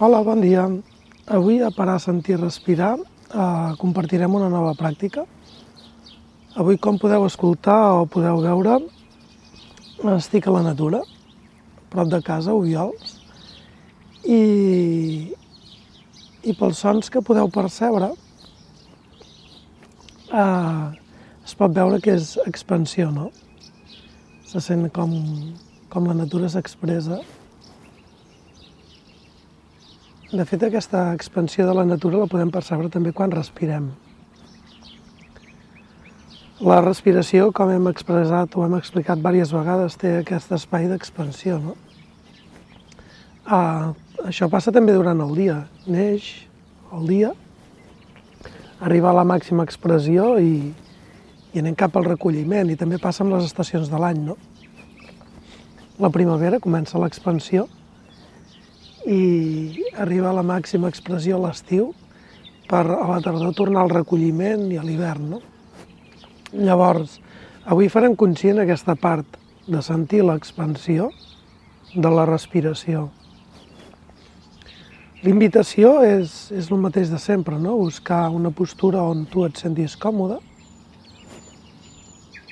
Hola, bon dia. Avui a Parar, Sentir, Respirar eh, compartirem una nova pràctica. Avui, com podeu escoltar o podeu veure, estic a la natura, prop de casa, Ubiols, i, i pels sons que podeu percebre eh, es pot veure que és expansió, no? Se sent com, com la natura s'expressa de fet, aquesta expansió de la natura la podem percebre també quan respirem. La respiració, com hem expressat o hem explicat diverses vegades, té aquest espai d'expansió. No? Ah, això passa també durant el dia. Neix el dia, arriba a la màxima expressió i, i anem cap al recolliment. I també passa amb les estacions de l'any. No? La primavera comença l'expansió, i arriba a la màxima expressió a l'estiu per a la tardor tornar al recolliment i a l'hivern. No? Llavors, avui farem conscient aquesta part de sentir l'expansió de la respiració. L'invitació és, és el mateix de sempre, no? buscar una postura on tu et sentis còmode.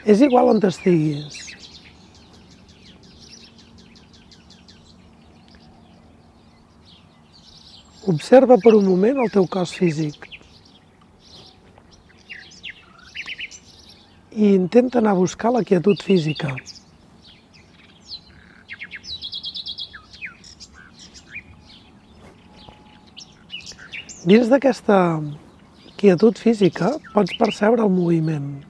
És igual on estiguis, Observa per un moment el teu cos físic. I intenta anar a buscar la quietud física. Dins d'aquesta quietud física pots percebre el moviment.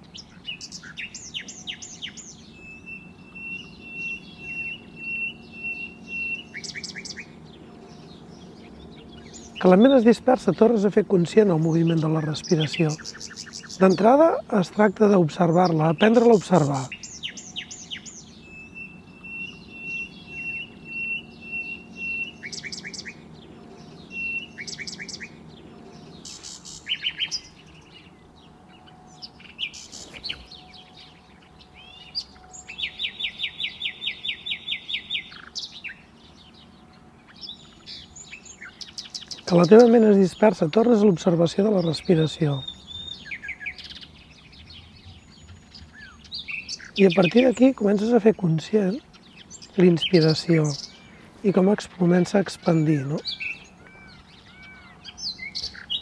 Que la ment es dispersa, tornes a fer conscient el moviment de la respiració. D'entrada, es tracta d'observar-la, aprendre-la a observar. Que la teva ment es dispersa, tornes a l'observació de la respiració. I a partir d'aquí comences a fer conscient l'inspiració i com es comença a expandir, no?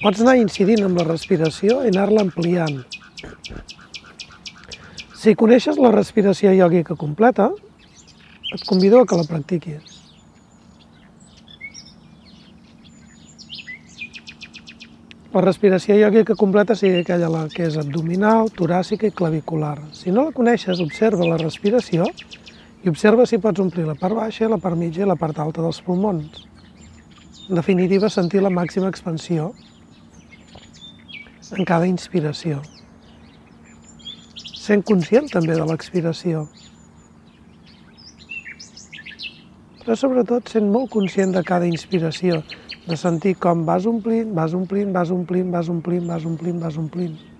Pots anar incidint amb la respiració i anar-la ampliant. Si coneixes la respiració iògica completa, et convido a que la practiquis. La respiració iògica completa sigui aquella la que és abdominal, toràcica i clavicular. Si no la coneixes, observa la respiració i observa si pots omplir la part baixa, la part mitja i la part alta dels pulmons. En definitiva, sentir la màxima expansió en cada inspiració. Sent conscient també de l'expiració. Però sobretot sent molt conscient de cada inspiració, de sentir com vas omplint, vas omplint, vas omplint, vas omplint, vas omplint, vas omplint. Es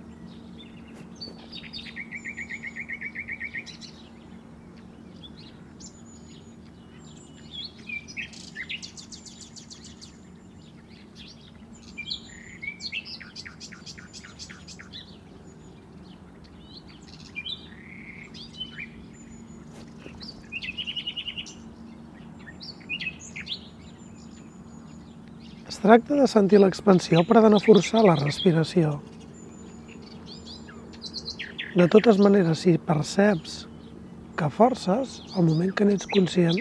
tracta de sentir l'expansió però de no forçar la respiració. De totes maneres, si perceps que forces, al moment que n'ets conscient,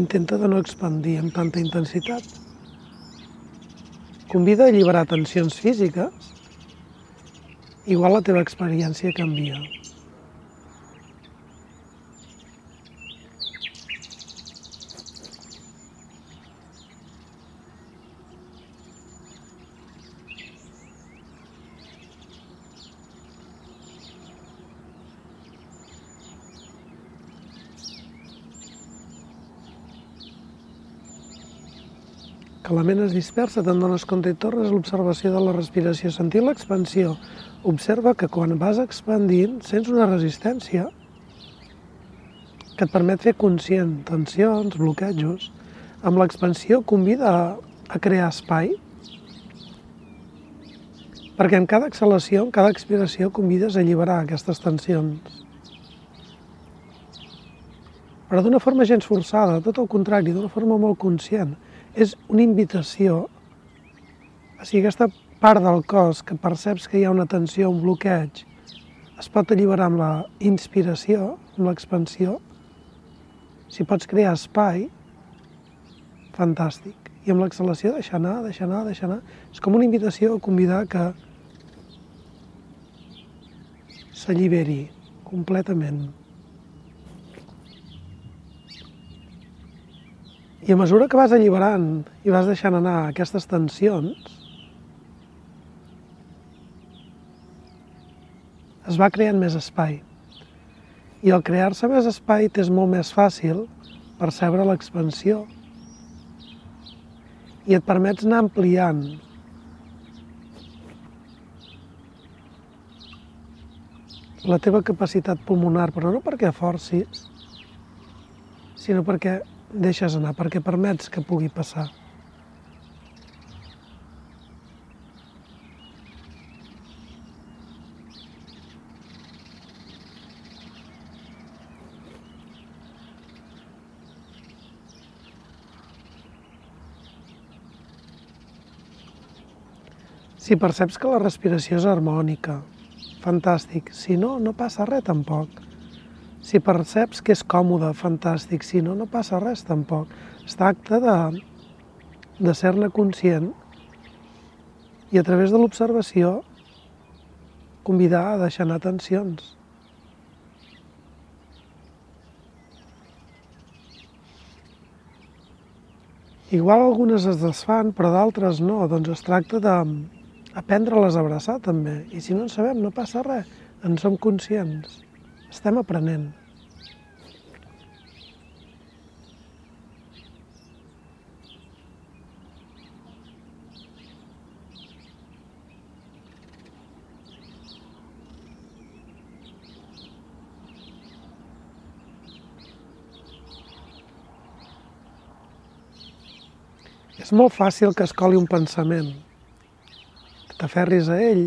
intenta de no expandir amb tanta intensitat. Convida a alliberar tensions físiques, igual la teva experiència canvia. Que la ment es dispersa, te'n dones i tornes a l'observació de la respiració, sentir l'expansió. Observa que quan vas expandint sents una resistència que et permet fer conscient tensions, bloquejos. amb l'expansió convida a, a crear espai, perquè en cada exhalació, en cada expiració, convides a alliberar aquestes tensions. Però d'una forma gens forçada, tot el contrari, d'una forma molt conscient. És una invitació, o sigui, aquesta part del cos que perceps que hi ha una tensió, un bloqueig, es pot alliberar amb la inspiració, amb l'expansió. Si pots crear espai, fantàstic. I amb l'exhalació deixar anar, deixar anar, deixar anar. És com una invitació a convidar que s'alliberi completament. I a mesura que vas alliberant i vas deixant anar aquestes tensions, es va creant més espai. I al crear-se més espai t'és molt més fàcil percebre l'expansió i et permets anar ampliant la teva capacitat pulmonar, però no perquè forcis, sinó perquè deixes anar, perquè permets que pugui passar. Si perceps que la respiració és harmònica, fantàstic. Si no, no passa res tampoc. Si perceps que és còmode, fantàstic. Si no, no passa res tampoc. Es tracta de, de ser-ne conscient i a través de l'observació convidar a deixar anar tensions. Igual algunes es desfan, però d'altres no. Doncs es tracta de, aprendre-les a abraçar també. I si no en sabem, no passa res, en som conscients, estem aprenent. És molt fàcil que es coli un pensament, t'aferris a ell.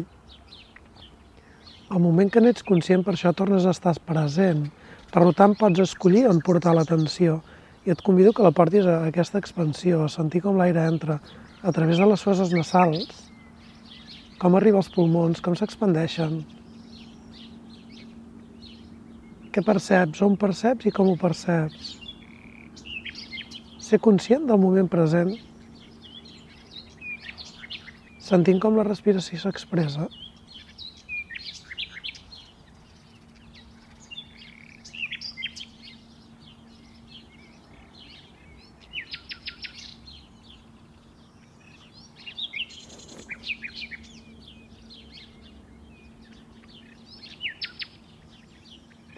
Al moment que n'ets conscient, per això tornes a estar present. Per tant, pots escollir on portar l'atenció i et convido que la portis a aquesta expansió, a sentir com l'aire entra a través de les fosses nasals, com arriba als pulmons, com s'expandeixen, què perceps, on perceps i com ho perceps. Ser conscient del moment present sentint com la respiració s'expressa.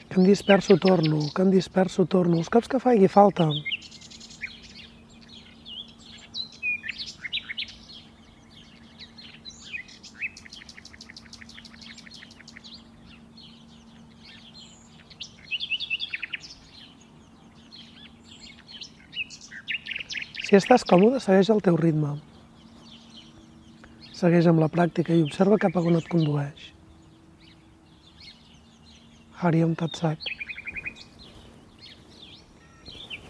Que em disperso torno, que em disperso torno. Els cops que faci falta, Si estàs còmode, segueix el teu ritme. Segueix amb la pràctica i observa cap a on et condueix. Hariom तत्सत